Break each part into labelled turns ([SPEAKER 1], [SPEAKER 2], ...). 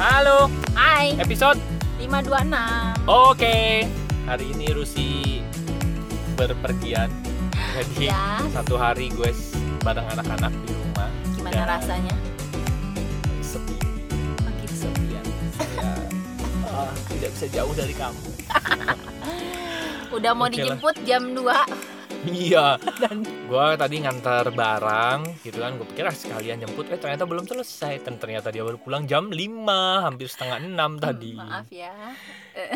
[SPEAKER 1] Halo,
[SPEAKER 2] Hai,
[SPEAKER 1] episode
[SPEAKER 2] 526.
[SPEAKER 1] Oke, hari ini Rusi berpergian. Jadi
[SPEAKER 2] Ya.
[SPEAKER 1] satu hari gue bareng anak-anak di rumah.
[SPEAKER 2] Gimana
[SPEAKER 1] Dan
[SPEAKER 2] rasanya?
[SPEAKER 1] Sepi,
[SPEAKER 2] Makin sepi.
[SPEAKER 1] sepian. Saya ah, tidak bisa jauh dari kamu.
[SPEAKER 2] Udah mau
[SPEAKER 1] Oke lah.
[SPEAKER 2] dijemput jam 2.
[SPEAKER 1] Iya. Gue tadi ngantar barang, gitu kan. Gue pikir ah, sekalian jemput, eh ternyata belum selesai. Dan ternyata dia baru pulang jam 5, hampir setengah 6 tadi.
[SPEAKER 2] Maaf ya.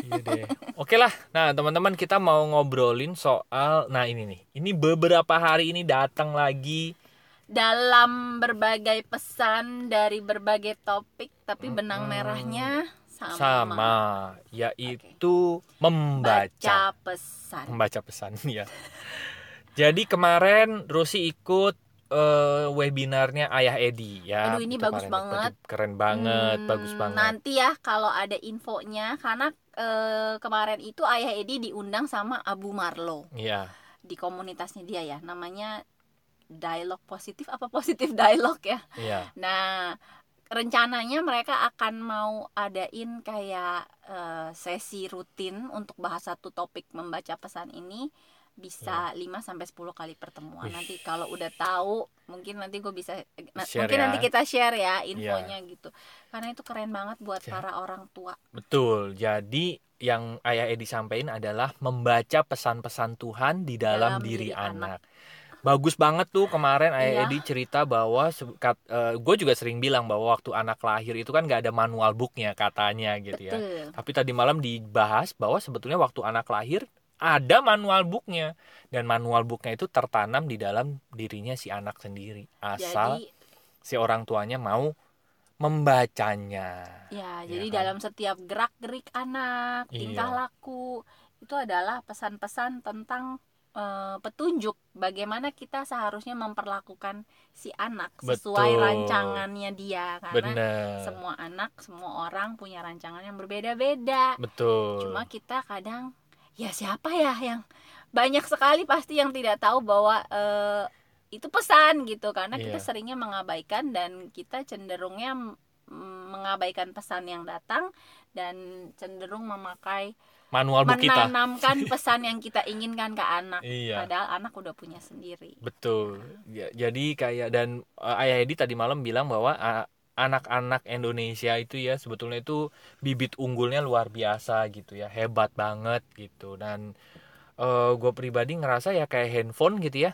[SPEAKER 1] Iya deh. Oke lah. Nah, teman-teman kita mau ngobrolin soal nah ini nih. Ini beberapa hari ini datang lagi
[SPEAKER 2] Dalam berbagai pesan dari berbagai topik, tapi benang merahnya sama.
[SPEAKER 1] sama, yaitu membaca
[SPEAKER 2] Baca pesan.
[SPEAKER 1] membaca pesan ya. Jadi kemarin Rusi ikut eh, webinarnya Ayah Edi ya.
[SPEAKER 2] Aduh, ini bagus banget.
[SPEAKER 1] Keren banget,
[SPEAKER 2] Hmm,
[SPEAKER 1] bagus banget.
[SPEAKER 2] Nanti ya kalau ada infonya, karena eh, kemarin itu Ayah Edi diundang sama Abu Marlo
[SPEAKER 1] Iya.
[SPEAKER 2] di komunitasnya dia ya, namanya dialog positif apa positif dialog ya.
[SPEAKER 1] Iya.
[SPEAKER 2] Nah, rencananya mereka akan mau adain kayak eh, sesi rutin untuk bahas satu topik membaca pesan ini bisa 5 sampai 10 kali pertemuan.
[SPEAKER 1] Wih.
[SPEAKER 2] Nanti kalau udah tahu, mungkin nanti gue bisa na-
[SPEAKER 1] Share
[SPEAKER 2] mungkin
[SPEAKER 1] ya.
[SPEAKER 2] nanti kita share ya infonya gitu. Karena itu keren banget buat
[SPEAKER 1] Ja-
[SPEAKER 2] para orang tua.
[SPEAKER 1] Betul. Jadi yang Ayah Edi sampaikan adalah membaca pesan-pesan Tuhan di dalam,
[SPEAKER 2] Dalam
[SPEAKER 1] diri,
[SPEAKER 2] diri
[SPEAKER 1] anak. Bagus banget tuh kemarin Ayah
[SPEAKER 2] Iya.
[SPEAKER 1] Edi cerita bahwa gue juga sering bilang bahwa waktu anak lahir itu kan gak ada manual booknya katanya gitu ya.
[SPEAKER 2] Betul.
[SPEAKER 1] Tapi tadi malam dibahas bahwa sebetulnya waktu anak lahir ada manual booknya dan manual booknya itu tertanam di dalam dirinya si anak sendiri asal
[SPEAKER 2] Jadi
[SPEAKER 1] si orang tuanya mau membacanya.
[SPEAKER 2] ya,
[SPEAKER 1] Iya
[SPEAKER 2] jadi
[SPEAKER 1] kan?
[SPEAKER 2] dalam setiap gerak-gerik anak, tingkah
[SPEAKER 1] Iya.
[SPEAKER 2] laku itu adalah pesan-pesan tentang eh, petunjuk bagaimana kita seharusnya memperlakukan si anak sesuai
[SPEAKER 1] Betul.
[SPEAKER 2] rancangannya dia karena
[SPEAKER 1] Bener.
[SPEAKER 2] semua anak, semua orang punya rancangan yang berbeda-beda.
[SPEAKER 1] Betul.
[SPEAKER 2] Cuma kita kadang ya siapa ya yang banyak sekali pasti yang tidak tahu bahwa eh, itu pesan gitu karena kita
[SPEAKER 1] Iya.
[SPEAKER 2] seringnya mengabaikan dan kita cenderungnya mengabaikan pesan yang datang dan cenderung memakai
[SPEAKER 1] manual book kita.
[SPEAKER 2] menanamkan pesan yang kita inginkan ke anak
[SPEAKER 1] Iya.
[SPEAKER 2] padahal anak udah punya sendiri
[SPEAKER 1] Betul. Ya, jadi kayak dan uh, Ayah Edi tadi malam bilang bahwa uh, anak-anak Indonesia itu ya sebetulnya itu bibit unggulnya luar biasa gitu ya, hebat banget gitu. Dan gue pribadi ngerasa ya kayak handphone gitu ya.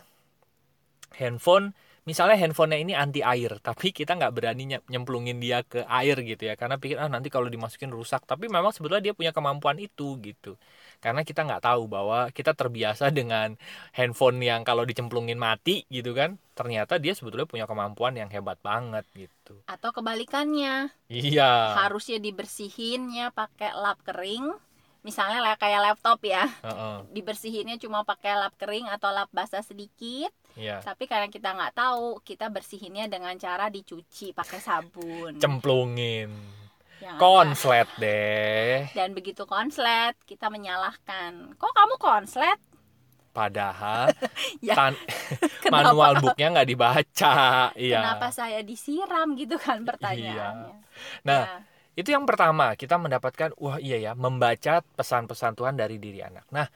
[SPEAKER 1] Handphone misalnya handphonenya ini anti air, tapi kita nggak berani nye- nyemplungin dia ke air gitu ya, karena pikir ah nanti kalau dimasukin rusak. Tapi memang sebetulnya dia punya kemampuan itu gitu. Karena kita nggak tahu bahwa kita terbiasa dengan handphone yang kalau dicemplungin mati gitu kan ternyata dia sebetulnya punya kemampuan yang hebat banget gitu.
[SPEAKER 2] Atau kebalikannya.
[SPEAKER 1] Iya.
[SPEAKER 2] Harusnya dibersihinnya pakai lap kering. Misalnya kayak laptop ya.
[SPEAKER 1] Heeh,
[SPEAKER 2] dibersihinnya cuma pakai lap kering atau lap basah sedikit.
[SPEAKER 1] Iya.
[SPEAKER 2] Tapi karena kita nggak tahu kita bersihinnya dengan cara dicuci pakai sabun.
[SPEAKER 1] Cemplungin
[SPEAKER 2] Yang ada-
[SPEAKER 1] konslet deh.
[SPEAKER 2] Dan begitu konslet kita menyalahkan. Kok kamu konslet?
[SPEAKER 1] Padahal
[SPEAKER 2] Ya,
[SPEAKER 1] tan- manual booknya nggak dibaca. Iya.
[SPEAKER 2] Kenapa saya disiram gitu kan pertanyaannya?
[SPEAKER 1] Nah,
[SPEAKER 2] Ya.
[SPEAKER 1] itu yang pertama kita mendapatkan wah iya ya membaca pesan-pesan Tuhan dari diri anak. Nah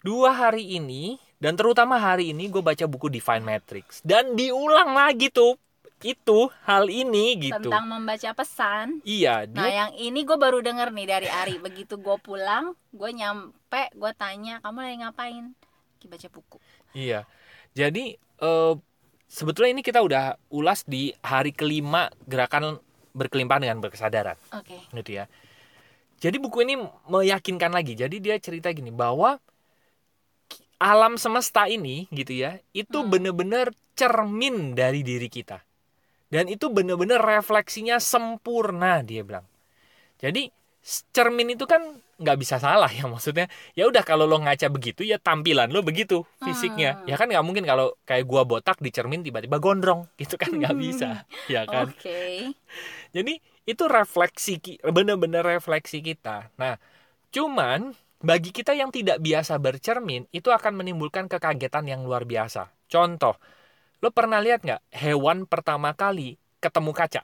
[SPEAKER 1] dua hari ini dan terutama hari ini gue baca buku Divine Matrix. Dan diulang lagi tuh itu hal ini gitu
[SPEAKER 2] tentang membaca pesan
[SPEAKER 1] iya
[SPEAKER 2] Nah
[SPEAKER 1] dia
[SPEAKER 2] yang ini gue baru denger nih dari Ari Begitu gue pulang Gue nyampe Gue tanya Kamu lagi ngapain? Baca buku
[SPEAKER 1] iya jadi eh, sebetulnya ini kita udah ulas di hari kelima gerakan berkelimpahan dengan berkesadaran
[SPEAKER 2] Oke
[SPEAKER 1] gitu ya. Jadi buku ini meyakinkan lagi. Jadi dia cerita gini bahwa alam semesta ini gitu ya, itu
[SPEAKER 2] Hmm.
[SPEAKER 1] bener-bener cermin dari diri kita. Dan itu bener-bener refleksinya sempurna dia bilang. Jadi cermin itu kan nggak bisa salah ya maksudnya. Ya udah kalau lo ngaca begitu ya tampilan lo begitu fisiknya.
[SPEAKER 2] Hmm.
[SPEAKER 1] Ya kan nggak mungkin kalau kayak gua botak di cermin tiba-tiba gondrong gitu kan nggak bisa. Ya kan.
[SPEAKER 2] Oke
[SPEAKER 1] Jadi itu refleksi bener-bener refleksi kita. Nah, cuman bagi kita yang tidak biasa bercermin itu akan menimbulkan kekagetan yang luar biasa. Contoh, lo pernah lihat nggak hewan pertama kali ketemu kaca?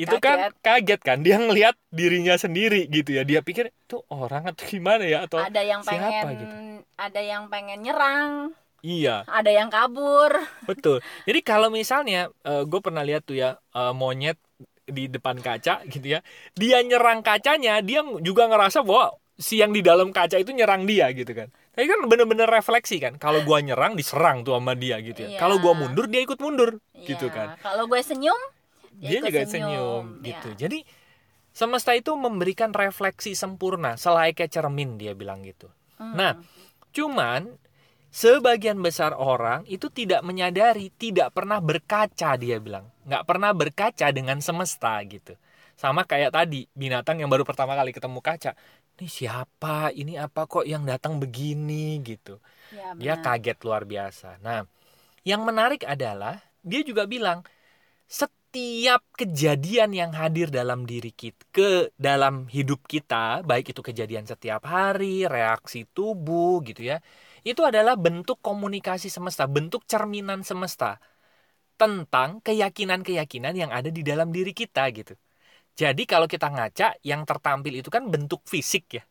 [SPEAKER 1] itu kan kaget. kan? Dia ngelihat dirinya sendiri gitu ya. Dia pikir tuh orang atau gimana ya? Atau
[SPEAKER 2] ada yang
[SPEAKER 1] siapa
[SPEAKER 2] pengen
[SPEAKER 1] gitu.
[SPEAKER 2] ada yang pengen nyerang.
[SPEAKER 1] Iya.
[SPEAKER 2] Ada yang kabur.
[SPEAKER 1] Betul. Jadi kalau misalnya gue pernah lihat tuh ya eh, monyet di depan kaca gitu ya. Dia nyerang kacanya dia juga ngerasa bahwa si yang di dalam kaca itu nyerang dia gitu kan tapi kan bener-bener refleksi kan kalau gua nyerang diserang tuh sama dia gitu ya
[SPEAKER 2] Iya.
[SPEAKER 1] kalau gua mundur dia ikut mundur gitu
[SPEAKER 2] Iya.
[SPEAKER 1] kan
[SPEAKER 2] kalau gue senyum
[SPEAKER 1] dia
[SPEAKER 2] ikut
[SPEAKER 1] juga senyum,
[SPEAKER 2] Iya.
[SPEAKER 1] gitu jadi semesta itu memberikan refleksi sempurna selayaknya cermin dia bilang gitu
[SPEAKER 2] Hmm.
[SPEAKER 1] Nah, cuman sebagian besar orang itu tidak menyadari, tidak pernah berkaca dia bilang, nggak pernah berkaca dengan semesta gitu. Sama kayak tadi binatang yang baru pertama kali ketemu kaca, ini siapa, ini apa kok yang datang begini gitu.
[SPEAKER 2] Ya,
[SPEAKER 1] Dia kaget luar biasa. Nah, yang menarik adalah dia juga bilang setiap kejadian yang hadir dalam diri kita ke dalam hidup kita, baik itu kejadian setiap hari, reaksi tubuh gitu ya. Itu adalah bentuk komunikasi semesta, bentuk cerminan semesta tentang keyakinan-keyakinan yang ada di dalam diri kita gitu. Jadi kalau kita ngaca, yang tertampil itu kan bentuk fisik ya.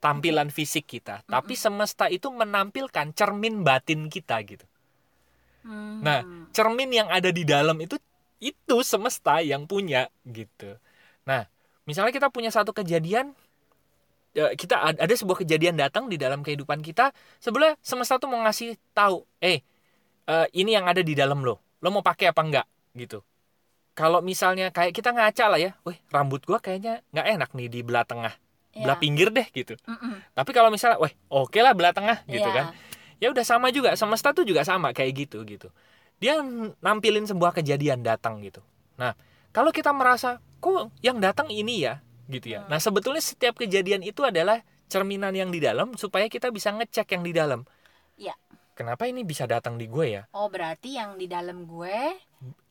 [SPEAKER 1] Tampilan fisik kita. Tapi semesta itu menampilkan cermin batin kita gitu.
[SPEAKER 2] Hmm.
[SPEAKER 1] Nah, cermin yang ada di dalam itu itu semesta yang punya gitu. Nah, misalnya kita punya satu kejadian ya, kita ad- ada sebuah kejadian datang di dalam kehidupan kita, sebenarnya semesta tuh mau ngasih tahu, eh eh, ini yang ada di dalam lo. Lo mau pakai apa enggak gitu. Kalau misalnya kayak kita ngaca lah ya, wih rambut gua kayaknya nggak enak nih di belah tengah,
[SPEAKER 2] Ya.
[SPEAKER 1] belah pinggir deh gitu.
[SPEAKER 2] Mm-mm.
[SPEAKER 1] Tapi kalau misalnya, wih oke lah belah tengah gitu
[SPEAKER 2] Iya.
[SPEAKER 1] kan ya udah sama juga semesta tuh juga sama kayak gitu gitu dia nampilin sebuah kejadian datang gitu nah kalau kita merasa kok yang datang ini ya gitu ya
[SPEAKER 2] Hmm.
[SPEAKER 1] nah sebetulnya setiap kejadian itu adalah cerminan yang di dalam supaya kita bisa ngecek yang di dalam
[SPEAKER 2] Iya.
[SPEAKER 1] kenapa ini bisa datang di gue ya
[SPEAKER 2] Oh berarti yang di dalam gue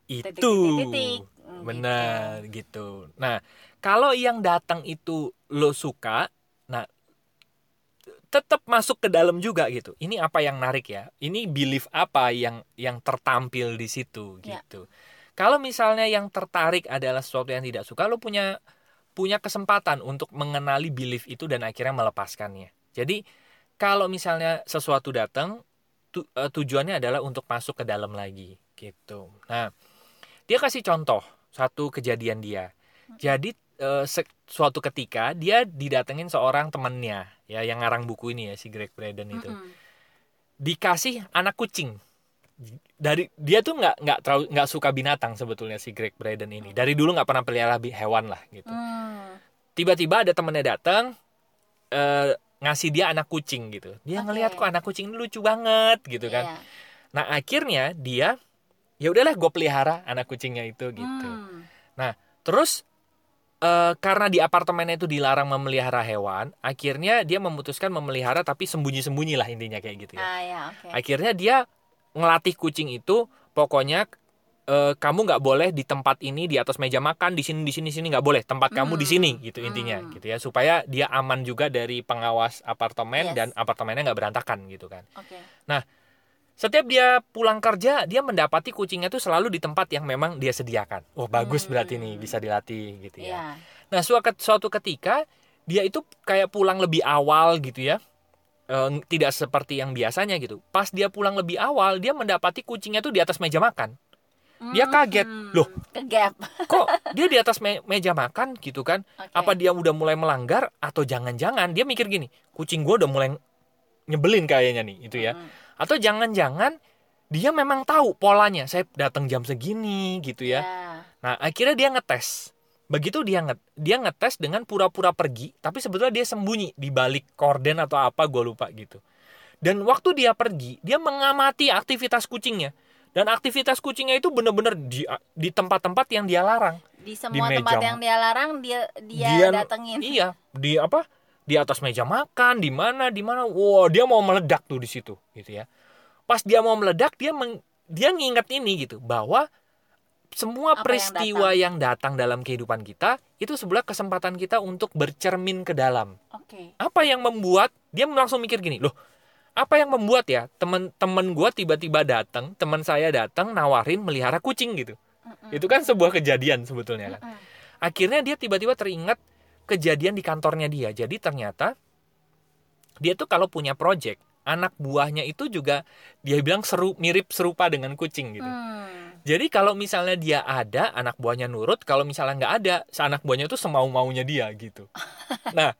[SPEAKER 1] itu.
[SPEAKER 2] titik, titik, titik. Hmm,
[SPEAKER 1] benar gitu. Nah kalau yang datang itu lo suka nah tetap masuk ke dalam juga gitu. Ini apa yang narik ya? Ini belief apa yang yang tertampil di situ
[SPEAKER 2] Ya.
[SPEAKER 1] gitu. Kalau misalnya yang tertarik adalah sesuatu yang tidak suka lo punya punya kesempatan untuk mengenali belief itu dan akhirnya melepaskannya. Jadi kalau misalnya sesuatu datang tu- eh, tujuannya adalah untuk masuk ke dalam lagi gitu. Nah dia kasih contoh satu kejadian dia. Jadi se- suatu ketika dia didatengin seorang temennya ya yang ngarang buku ini ya si Greg Braden itu. Dikasih anak kucing. Dari dia tuh nggak nggak terlalu nggak suka binatang sebetulnya si Greg Braden ini. Dari dulu nggak pernah pelihara hewan lah gitu.
[SPEAKER 2] Hmm.
[SPEAKER 1] tiba-tiba ada temennya datang eh, ngasih dia anak kucing gitu. Dia
[SPEAKER 2] Oke.
[SPEAKER 1] ngelihat kok anak kucing ini lucu banget gitu kan.
[SPEAKER 2] Iya.
[SPEAKER 1] nah akhirnya dia ya udahlah gue pelihara anak kucingnya itu gitu
[SPEAKER 2] Hmm.
[SPEAKER 1] Terus eh, karena di apartemennya itu dilarang memelihara hewan, akhirnya dia memutuskan memelihara tapi sembunyi-sembunyi lah intinya kayak gitu ya.
[SPEAKER 2] Ah ya oke.
[SPEAKER 1] Akhirnya dia ngelatih kucing itu, pokoknya eh, kamu nggak boleh di tempat ini di atas meja makan di sini di sini sini nggak boleh tempat kamu di
[SPEAKER 2] Hmm,
[SPEAKER 1] sini gitu intinya
[SPEAKER 2] hmm.
[SPEAKER 1] gitu ya supaya dia aman juga dari pengawas apartemen
[SPEAKER 2] Yes.
[SPEAKER 1] dan apartemennya nggak berantakan gitu kan.
[SPEAKER 2] Oke.
[SPEAKER 1] Setiap dia pulang kerja, dia mendapati kucingnya tuh selalu di tempat yang memang dia sediakan. Oh bagus
[SPEAKER 2] Hmm.
[SPEAKER 1] berarti nih bisa dilatih gitu ya.
[SPEAKER 2] Iya.
[SPEAKER 1] Nah, suatu, suatu ketika dia itu kayak pulang lebih awal gitu ya. Eh, tidak seperti yang biasanya gitu. Pas dia pulang lebih awal, dia mendapati kucingnya tuh di atas meja makan. Dia kaget.
[SPEAKER 2] Hmm.
[SPEAKER 1] Loh.
[SPEAKER 2] Kegap.
[SPEAKER 1] Kok dia di atas me- meja makan gitu kan?
[SPEAKER 2] Oke.
[SPEAKER 1] Apa dia udah mulai melanggar atau jangan-jangan dia mikir gini, kucing gua udah mulai nyebelin kayaknya nih itu ya.
[SPEAKER 2] Hmm.
[SPEAKER 1] Atau jangan-jangan dia memang tahu polanya. Saya datang jam segini gitu ya.
[SPEAKER 2] Iya.
[SPEAKER 1] Nah, akhirnya dia ngetes. Begitu dia nget dia ngetes dengan pura-pura pergi, tapi sebetulnya dia sembunyi di balik korden atau apa gue lupa gitu. Dan waktu dia pergi, dia mengamati aktivitas kucingnya. Dan aktivitas kucingnya itu bener-bener di di tempat-tempat yang dia larang.
[SPEAKER 2] Di semua
[SPEAKER 1] meja
[SPEAKER 2] tempat yang dia larang dia dia,
[SPEAKER 1] Dia-
[SPEAKER 2] datengin.
[SPEAKER 1] Iya, di apa? Di atas meja makan, di mana, di mana. Wow, dia mau meledak tuh di situ, gitu ya. Pas dia mau meledak, dia meng- dia nginget ini gitu, bahwa semua
[SPEAKER 2] Apa yang
[SPEAKER 1] peristiwa yang datang. dalam kehidupan kita itu sebelah kesempatan kita untuk bercermin ke dalam.
[SPEAKER 2] Oke.
[SPEAKER 1] Apa yang membuat dia langsung mikir gini, loh, apa yang membuat ya teman-teman gua tiba-tiba datang, teman saya datang nawarin melihara kucing gitu.
[SPEAKER 2] Mm-mm.
[SPEAKER 1] Itu kan sebuah kejadian sebetulnya kan.
[SPEAKER 2] Mm-mm.
[SPEAKER 1] akhirnya dia tiba-tiba teringat kejadian di kantornya dia jadi ternyata dia tuh kalau punya project anak buahnya itu juga dia bilang seru mirip serupa dengan kucing gitu
[SPEAKER 2] Hmm.
[SPEAKER 1] jadi kalau misalnya dia ada anak buahnya nurut kalau misalnya nggak ada anak buahnya itu semau maunya dia gitu nah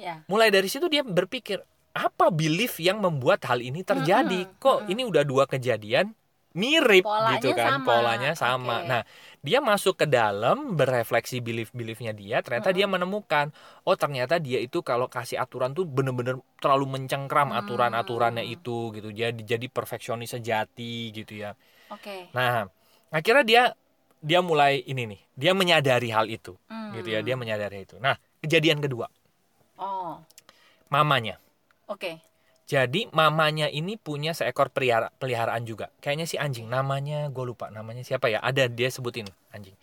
[SPEAKER 2] Ya.
[SPEAKER 1] mulai dari situ dia berpikir apa belief yang membuat hal ini terjadi
[SPEAKER 2] Mm-mm,
[SPEAKER 1] kok
[SPEAKER 2] mm-mm.
[SPEAKER 1] ini udah dua kejadian mirip
[SPEAKER 2] Polanya
[SPEAKER 1] gitu kan
[SPEAKER 2] sama.
[SPEAKER 1] polanya sama
[SPEAKER 2] Oke.
[SPEAKER 1] nah dia masuk ke dalam berefleksi belief beliefnya dia ternyata dia menemukan oh ternyata dia itu kalau kasih aturan tuh bener-bener terlalu mencengkram
[SPEAKER 2] Hmm.
[SPEAKER 1] aturan-aturannya itu gitu jadi jadi perfeksionis sejati gitu ya
[SPEAKER 2] Oke.
[SPEAKER 1] nah akhirnya dia dia mulai ini nih dia menyadari hal itu
[SPEAKER 2] Hmm.
[SPEAKER 1] gitu ya dia menyadari itu nah kejadian kedua
[SPEAKER 2] Oh.
[SPEAKER 1] mamanya
[SPEAKER 2] Oke.
[SPEAKER 1] Jadi mamanya ini punya seekor pelihara, peliharaan juga. Kayaknya si anjing. Namanya gue lupa namanya siapa ya. Ada dia sebutin anjing.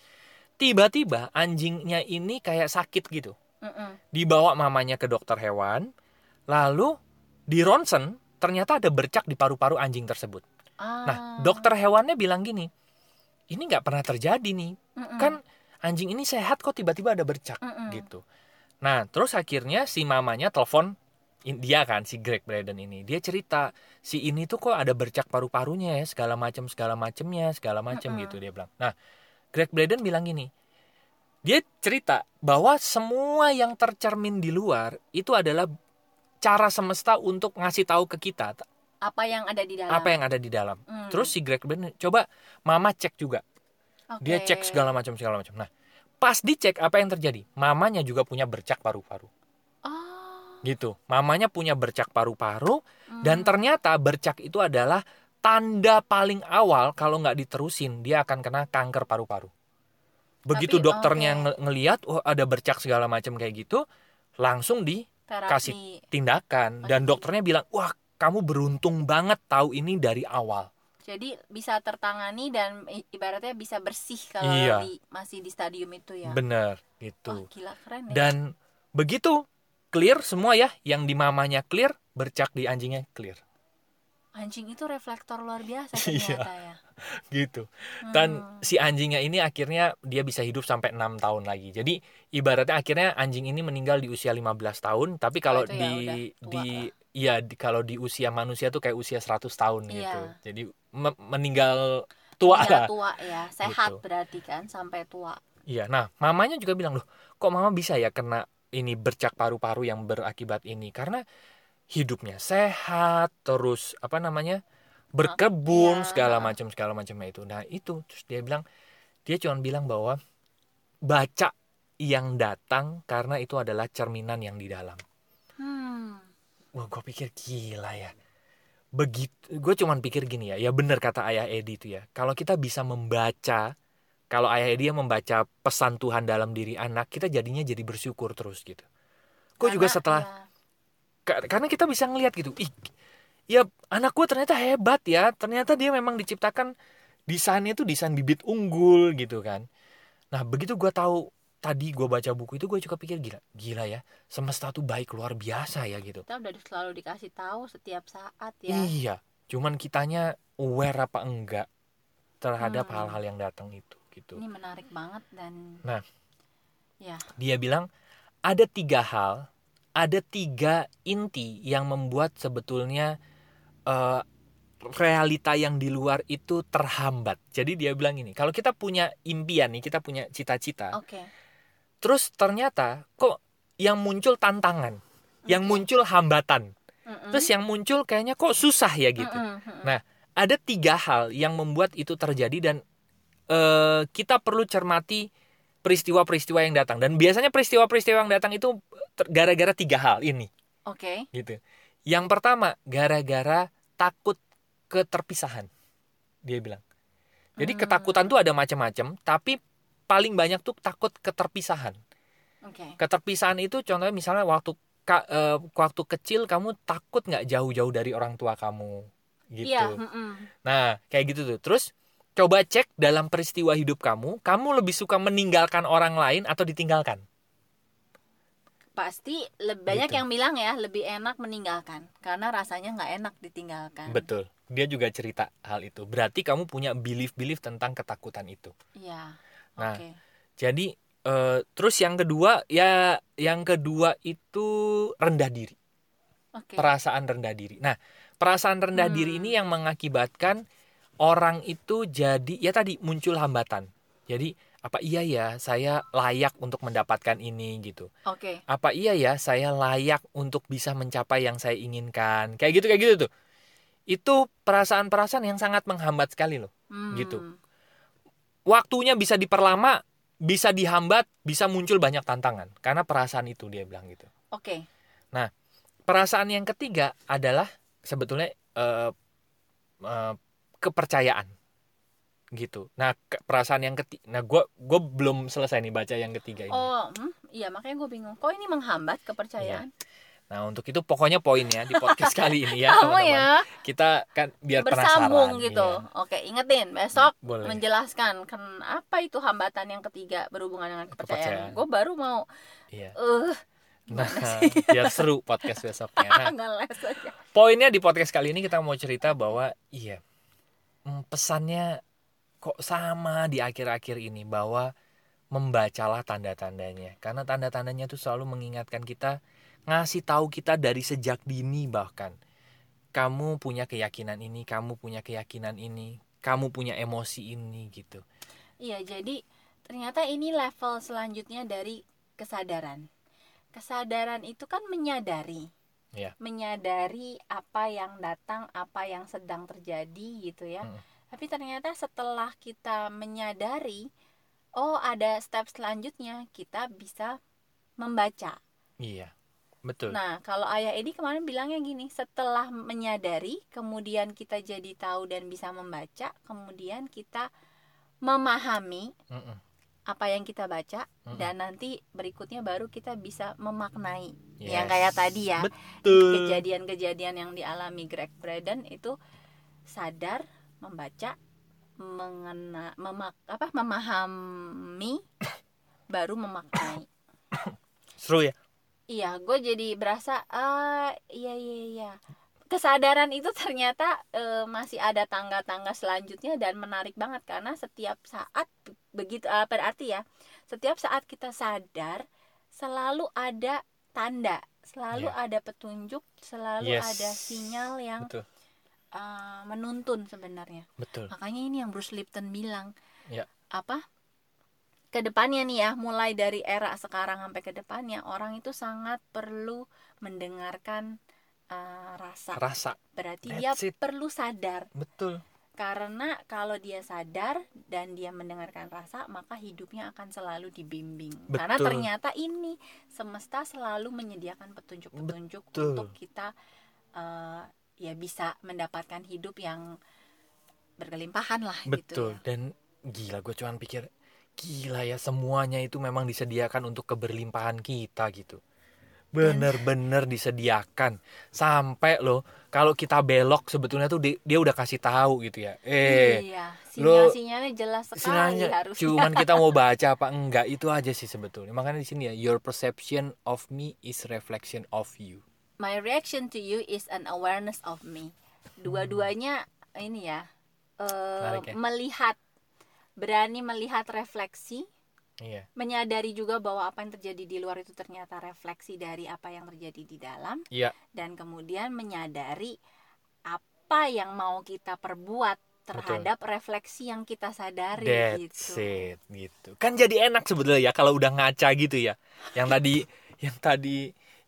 [SPEAKER 1] Tiba-tiba anjingnya ini kayak sakit gitu.
[SPEAKER 2] Mm-mm.
[SPEAKER 1] Dibawa mamanya ke dokter hewan. Lalu di ronsen ternyata ada bercak di paru-paru anjing tersebut.
[SPEAKER 2] Ah.
[SPEAKER 1] Nah dokter hewannya bilang gini. Ini nggak pernah terjadi nih.
[SPEAKER 2] Mm-mm.
[SPEAKER 1] Kan anjing ini sehat kok tiba-tiba ada bercak
[SPEAKER 2] Mm-mm.
[SPEAKER 1] gitu. Nah, terus akhirnya si mamanya telepon dia kan si Greg Braden ini. Dia cerita si ini tuh kok ada bercak paru-parunya ya, segala macam segala macamnya, segala macam
[SPEAKER 2] Mm-mm.
[SPEAKER 1] gitu dia bilang. Nah, Greg Braden bilang gini. Dia cerita bahwa semua yang tercermin di luar itu adalah cara semesta untuk ngasih tahu ke kita
[SPEAKER 2] apa yang ada di dalam?
[SPEAKER 1] apa yang ada di dalam.
[SPEAKER 2] Hmm.
[SPEAKER 1] Terus si Greg Braden coba mama cek juga. Dia
[SPEAKER 2] Oke.
[SPEAKER 1] cek segala macam segala macam. Nah, pas dicek apa yang terjadi? Mamanya juga punya bercak paru-paru. Gitu. Mamanya punya bercak paru-paru
[SPEAKER 2] Hmm.
[SPEAKER 1] dan ternyata bercak itu adalah tanda paling awal kalau nggak diterusin dia akan kena kanker paru-paru. Begitu
[SPEAKER 2] Tapi,
[SPEAKER 1] dokternya
[SPEAKER 2] oke.
[SPEAKER 1] nge- ngeliat oh ada bercak segala macam kayak gitu, langsung dikasih tindakan dan
[SPEAKER 2] Oke.
[SPEAKER 1] dokternya bilang, "Wah, kamu beruntung banget tahu ini dari awal."
[SPEAKER 2] Jadi bisa tertangani dan ibaratnya bisa bersih kalau
[SPEAKER 1] Iya.
[SPEAKER 2] di, masih di stadium itu ya.
[SPEAKER 1] Bener
[SPEAKER 2] Wah,
[SPEAKER 1] gitu.
[SPEAKER 2] gila keren ya.
[SPEAKER 1] Dan begitu clear semua ya, yang di mamanya clear, bercak di anjingnya clear.
[SPEAKER 2] Anjing itu reflektor luar biasa
[SPEAKER 1] Iya.
[SPEAKER 2] ternyata ya.
[SPEAKER 1] gitu. Dan
[SPEAKER 2] Hmm.
[SPEAKER 1] si anjingnya ini akhirnya dia bisa hidup sampai enam tahun lagi. Jadi ibaratnya akhirnya anjing ini meninggal di usia 15 tahun, tapi kalau
[SPEAKER 2] ya
[SPEAKER 1] di
[SPEAKER 2] tua
[SPEAKER 1] di iya di, kalau di usia manusia tuh kayak usia 100 tahun
[SPEAKER 2] Iya.
[SPEAKER 1] gitu. Jadi me- meninggal tua
[SPEAKER 2] Tinggal
[SPEAKER 1] lah.
[SPEAKER 2] tua ya, sehat
[SPEAKER 1] Gitu.
[SPEAKER 2] berarti kan sampai tua.
[SPEAKER 1] Iya. Nah, mamanya juga bilang, "Loh, kok mama bisa ya kena ini bercak paru-paru yang berakibat ini?" Karena hidupnya sehat, terus apa namanya? berkebun
[SPEAKER 2] iya.
[SPEAKER 1] segala macam segala macamnya itu. Nah, itu terus dia bilang dia cuma bilang bahwa baca yang datang karena itu adalah cerminan yang di dalam.
[SPEAKER 2] Hmm.
[SPEAKER 1] Wah, gue pikir gila ya. Begitu, gue cuman pikir gini ya, ya bener kata ayah Edi itu ya. Kalau kita bisa membaca, kalau ayah yang membaca pesan Tuhan dalam diri anak, kita jadinya jadi bersyukur terus gitu. Gue juga setelah,
[SPEAKER 2] ya,
[SPEAKER 1] ka- karena kita bisa ngelihat gitu, ih, ya anak gue ternyata hebat ya. Ternyata dia memang diciptakan desainnya tuh desain bibit unggul gitu kan. Nah begitu gue tahu tadi gue baca buku itu gue juga pikir gila, gila ya. Semesta tuh baik luar biasa ya gitu.
[SPEAKER 2] kita udah selalu dikasih tahu setiap saat ya.
[SPEAKER 1] Iya, cuman kitanya aware apa enggak terhadap
[SPEAKER 2] Hmm.
[SPEAKER 1] hal-hal yang datang itu gitu.
[SPEAKER 2] Ini menarik banget dan
[SPEAKER 1] Nah.
[SPEAKER 2] ya.
[SPEAKER 1] Dia bilang ada tiga hal, ada tiga inti yang membuat sebetulnya eh, realita yang di luar itu terhambat. Jadi dia bilang ini, kalau kita punya impian nih, kita punya cita-cita,
[SPEAKER 2] Oke.
[SPEAKER 1] terus ternyata kok yang muncul tantangan, yang
[SPEAKER 2] Oke.
[SPEAKER 1] muncul hambatan,
[SPEAKER 2] Mm-mm.
[SPEAKER 1] terus yang muncul kayaknya kok susah ya gitu.
[SPEAKER 2] Mm-mm, mm-mm.
[SPEAKER 1] Nah, ada tiga hal yang membuat itu terjadi dan eh, kita perlu cermati peristiwa-peristiwa yang datang dan biasanya peristiwa-peristiwa yang datang itu gara-gara tiga hal ini
[SPEAKER 2] Oke.
[SPEAKER 1] gitu. Yang pertama gara-gara takut keterpisahan. Dia bilang. Jadi
[SPEAKER 2] Hmm.
[SPEAKER 1] ketakutan tuh ada macam-macam, tapi paling banyak tuh takut keterpisahan.
[SPEAKER 2] Oke.
[SPEAKER 1] Keterpisahan itu contohnya misalnya waktu ka- eh, waktu kecil kamu takut nggak jauh-jauh dari orang tua kamu gitu.
[SPEAKER 2] Iya, mm-mm.
[SPEAKER 1] Nah, kayak gitu tuh. Terus coba cek dalam peristiwa hidup kamu, kamu lebih suka meninggalkan orang lain atau ditinggalkan?
[SPEAKER 2] Pasti lebih banyak
[SPEAKER 1] Gitu.
[SPEAKER 2] yang bilang ya lebih enak meninggalkan karena rasanya nggak enak ditinggalkan.
[SPEAKER 1] Betul. Dia juga cerita hal itu. Berarti kamu punya belief-belief tentang ketakutan itu.
[SPEAKER 2] Iya.
[SPEAKER 1] Nah,
[SPEAKER 2] Oke.
[SPEAKER 1] Jadi Eh, terus yang kedua ya yang kedua itu rendah diri
[SPEAKER 2] Oke.
[SPEAKER 1] perasaan rendah diri nah perasaan rendah diri
[SPEAKER 2] Hmm.
[SPEAKER 1] ini yang mengakibatkan orang itu jadi ya tadi muncul hambatan jadi apa iya ya saya layak untuk mendapatkan ini gitu
[SPEAKER 2] Oke.
[SPEAKER 1] apa iya ya saya layak untuk bisa mencapai yang saya inginkan kayak gitu kayak gitu tuh itu perasaan-perasaan yang sangat menghambat sekali loh
[SPEAKER 2] Hmm.
[SPEAKER 1] Gitu. waktunya bisa diperlama bisa dihambat bisa muncul banyak tantangan karena perasaan itu dia bilang gitu
[SPEAKER 2] Oke.
[SPEAKER 1] perasaan yang ketiga adalah sebetulnya eh, eh, kepercayaan gitu nah perasaan yang ketiga nah gue gue belum selesai nih baca yang ketiga ini
[SPEAKER 2] Oh, hmm, iya makanya gue bingung. Kok ini menghambat kepercayaan?
[SPEAKER 1] nah untuk itu pokoknya poinnya di podcast kali ini ya teman-teman
[SPEAKER 2] ya
[SPEAKER 1] kita kan biar
[SPEAKER 2] bersambung
[SPEAKER 1] penasaran,
[SPEAKER 2] gitu.
[SPEAKER 1] iya.
[SPEAKER 2] Oke, ingetin besok
[SPEAKER 1] boleh
[SPEAKER 2] menjelaskan kenapa itu hambatan yang ketiga berhubungan dengan
[SPEAKER 1] Kepercayaan.
[SPEAKER 2] kepercayaan. Gue baru mau
[SPEAKER 1] iya
[SPEAKER 2] eh
[SPEAKER 1] nah biar seru podcast besoknya nah poinnya di podcast kali ini kita mau cerita bahwa iya pesannya kok sama di akhir-akhir ini bahwa membacalah tanda-tandanya karena tanda-tandanya itu selalu mengingatkan kita ngasih tahu kita dari sejak dini bahkan kamu punya keyakinan ini kamu punya keyakinan ini kamu punya emosi ini gitu
[SPEAKER 2] Iya, jadi ternyata ini level selanjutnya dari kesadaran. Kesadaran itu kan menyadari.
[SPEAKER 1] Iya.
[SPEAKER 2] Menyadari apa yang datang, apa yang sedang terjadi gitu ya.
[SPEAKER 1] Mm.
[SPEAKER 2] Tapi ternyata setelah kita menyadari, oh ada step selanjutnya, kita bisa membaca.
[SPEAKER 1] iya betul
[SPEAKER 2] Nah, kalau Ayah Edi kemarin bilangnya gini, setelah menyadari, kemudian kita jadi tahu dan bisa membaca, kemudian kita memahami
[SPEAKER 1] Mm-mm.
[SPEAKER 2] apa yang kita baca
[SPEAKER 1] Mm-mm.
[SPEAKER 2] dan nanti berikutnya baru kita bisa memaknai.
[SPEAKER 1] Yes.
[SPEAKER 2] Yang kayak tadi ya,
[SPEAKER 1] betul
[SPEAKER 2] kejadian-kejadian yang dialami Greg Braden itu sadar, membaca, mengena memak apa memahami baru memaknai.
[SPEAKER 1] seru ya
[SPEAKER 2] Iya, gue jadi berasa ah iya iya iya. Kesadaran itu ternyata eh, masih ada tangga-tangga selanjutnya dan menarik banget karena setiap saat begitu ah, berarti ya, setiap saat kita sadar selalu ada tanda, selalu
[SPEAKER 1] Iya.
[SPEAKER 2] ada petunjuk, selalu
[SPEAKER 1] Yes.
[SPEAKER 2] ada sinyal yang
[SPEAKER 1] betul
[SPEAKER 2] eh, menuntun sebenarnya.
[SPEAKER 1] betul
[SPEAKER 2] Makanya ini yang Bruce Lipton bilang.
[SPEAKER 1] Ya.
[SPEAKER 2] Apa? Ke depannya nih ya, mulai dari era sekarang sampai ke depannya, orang itu sangat perlu mendengarkan eh, rasa.
[SPEAKER 1] rasa
[SPEAKER 2] Berarti
[SPEAKER 1] That's
[SPEAKER 2] dia
[SPEAKER 1] it.
[SPEAKER 2] perlu sadar.
[SPEAKER 1] betul
[SPEAKER 2] Karena kalau dia sadar dan dia mendengarkan rasa, maka hidupnya akan selalu dibimbing. Karena
[SPEAKER 1] Betul.
[SPEAKER 2] ternyata ini semesta selalu menyediakan petunjuk-petunjuk untuk kita eh, ya bisa mendapatkan hidup yang berkelimpahan lah gitu
[SPEAKER 1] Betul.
[SPEAKER 2] ya.
[SPEAKER 1] Dan gila gue cuman pikir gila ya semuanya itu memang disediakan untuk keberlimpahan kita gitu. Bener-bener disediakan sampai loh kalau kita belok sebetulnya tuh di- dia udah kasih tahu gitu ya. Eh,
[SPEAKER 2] iya,
[SPEAKER 1] lo-
[SPEAKER 2] sinyal-sinyalnya jelas sekali harusnya.
[SPEAKER 1] cuman kita mau baca apa enggak itu aja sih sebetulnya. Makanya di sini ya your perception of me is reflection of you.
[SPEAKER 2] My reaction to you is an awareness of me. Dua-duanya ini ya, eh,
[SPEAKER 1] Menarik ya.
[SPEAKER 2] melihat berani melihat refleksi,
[SPEAKER 1] Iya.
[SPEAKER 2] menyadari juga bahwa apa yang terjadi di luar itu ternyata refleksi dari apa yang terjadi di dalam
[SPEAKER 1] Iya.
[SPEAKER 2] dan kemudian menyadari apa yang mau kita perbuat terhadap refleksi yang kita sadari
[SPEAKER 1] That's
[SPEAKER 2] gitu.
[SPEAKER 1] it gitu. Kan jadi enak sebetulnya ya kalau udah ngaca gitu ya. Yang tadi yang tadi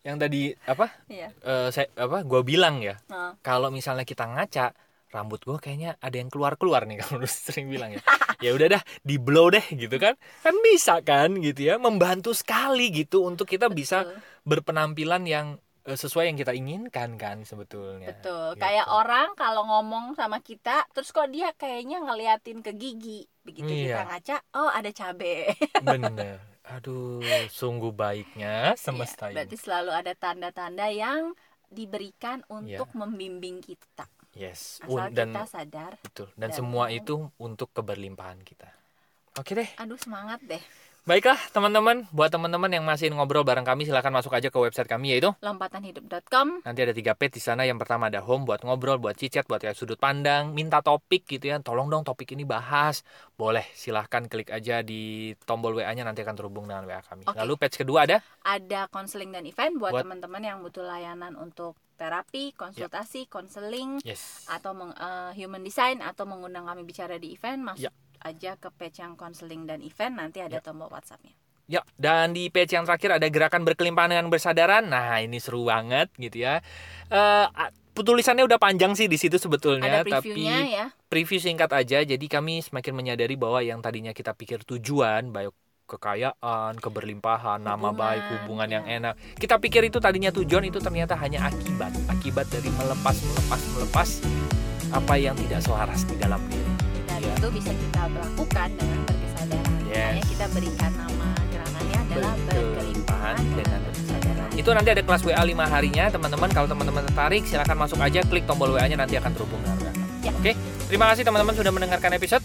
[SPEAKER 1] yang tadi apa?
[SPEAKER 2] Iya.
[SPEAKER 1] eh, saya apa gua bilang ya.
[SPEAKER 2] Nah,
[SPEAKER 1] Kalau misalnya kita ngaca rambut gua kayaknya ada yang keluar-keluar nih kalau sering bilang ya. ya udah dah di blow deh gitu kan. Kan bisa kan gitu ya. Membantu sekali gitu untuk kita bisa
[SPEAKER 2] betul.
[SPEAKER 1] berpenampilan yang eh, sesuai yang kita inginkan kan sebetulnya.
[SPEAKER 2] Betul.
[SPEAKER 1] Gitu.
[SPEAKER 2] Kayak orang kalau ngomong sama kita, terus kok dia kayaknya ngeliatin ke gigi. Begitu kita
[SPEAKER 1] Iya.
[SPEAKER 2] ngaca, oh ada cabe.
[SPEAKER 1] Bener. Aduh, sungguh baiknya semesta
[SPEAKER 2] Ya,
[SPEAKER 1] ini.
[SPEAKER 2] berarti selalu ada tanda-tanda yang diberikan untuk membimbing kita.
[SPEAKER 1] Yes,
[SPEAKER 2] Asal
[SPEAKER 1] dan
[SPEAKER 2] kita sadar.
[SPEAKER 1] betul. Dan
[SPEAKER 2] dan
[SPEAKER 1] semua
[SPEAKER 2] mau.
[SPEAKER 1] itu untuk keberlimpahan kita. Oke deh,
[SPEAKER 2] Aduh semangat deh.
[SPEAKER 1] Baiklah teman-teman, buat teman-teman yang masih ngobrol bareng kami silahkan masuk aja ke website kami yaitu
[SPEAKER 2] lompatanhidup.com
[SPEAKER 1] nanti ada tiga page di sana. Yang pertama ada home buat ngobrol, buat cicat, buat kayak sudut pandang, minta topik gitu ya. Tolong dong topik ini bahas. Boleh, silahkan klik aja di tombol WA-nya nanti akan terhubung dengan WA kami.
[SPEAKER 2] Oke.
[SPEAKER 1] Lalu page kedua ada
[SPEAKER 2] ada konseling dan event buat
[SPEAKER 1] Buat-
[SPEAKER 2] teman-teman yang butuh layanan untuk terapi, konsultasi, konseling
[SPEAKER 1] yes.
[SPEAKER 2] atau meng- eh, human design atau mengundang kami bicara di event masuk
[SPEAKER 1] Ya.
[SPEAKER 2] aja ke page yang konseling dan event nanti ada
[SPEAKER 1] Ya.
[SPEAKER 2] tombol WhatsAppnya.
[SPEAKER 1] Ya, dan di page yang terakhir ada gerakan berkelimpahan dengan bersadaran. Nah, ini seru banget gitu ya. Eh a- tulisannya udah panjang sih di situ sebetulnya,
[SPEAKER 2] Ada
[SPEAKER 1] tapi
[SPEAKER 2] ya.
[SPEAKER 1] preview singkat aja. Jadi kami semakin menyadari bahwa yang tadinya kita pikir tujuan, baik kekayaan, keberlimpahan, nama
[SPEAKER 2] Hubungan,
[SPEAKER 1] baik, hubungan yang
[SPEAKER 2] ya.
[SPEAKER 1] enak. Kita pikir itu tadinya tujuan, itu ternyata hanya akibat. Akibat dari melepas, melepas, melepas apa yang tidak selaras di dalam diri.
[SPEAKER 2] Dan
[SPEAKER 1] Ya.
[SPEAKER 2] itu bisa kita lakukan dengan berkesadaran.
[SPEAKER 1] Yes.
[SPEAKER 2] Makanya kita berikan nama gerakannya adalah berkelimpahan dengan berkesadaran.
[SPEAKER 1] Itu nanti ada kelas WA 5 harinya, teman-teman. Kalau teman-teman tertarik, silahkan masuk aja, klik tombol WA-nya nanti akan terhubung dengan.
[SPEAKER 2] Ya.
[SPEAKER 1] Oke, terima kasih teman-teman sudah mendengarkan episode.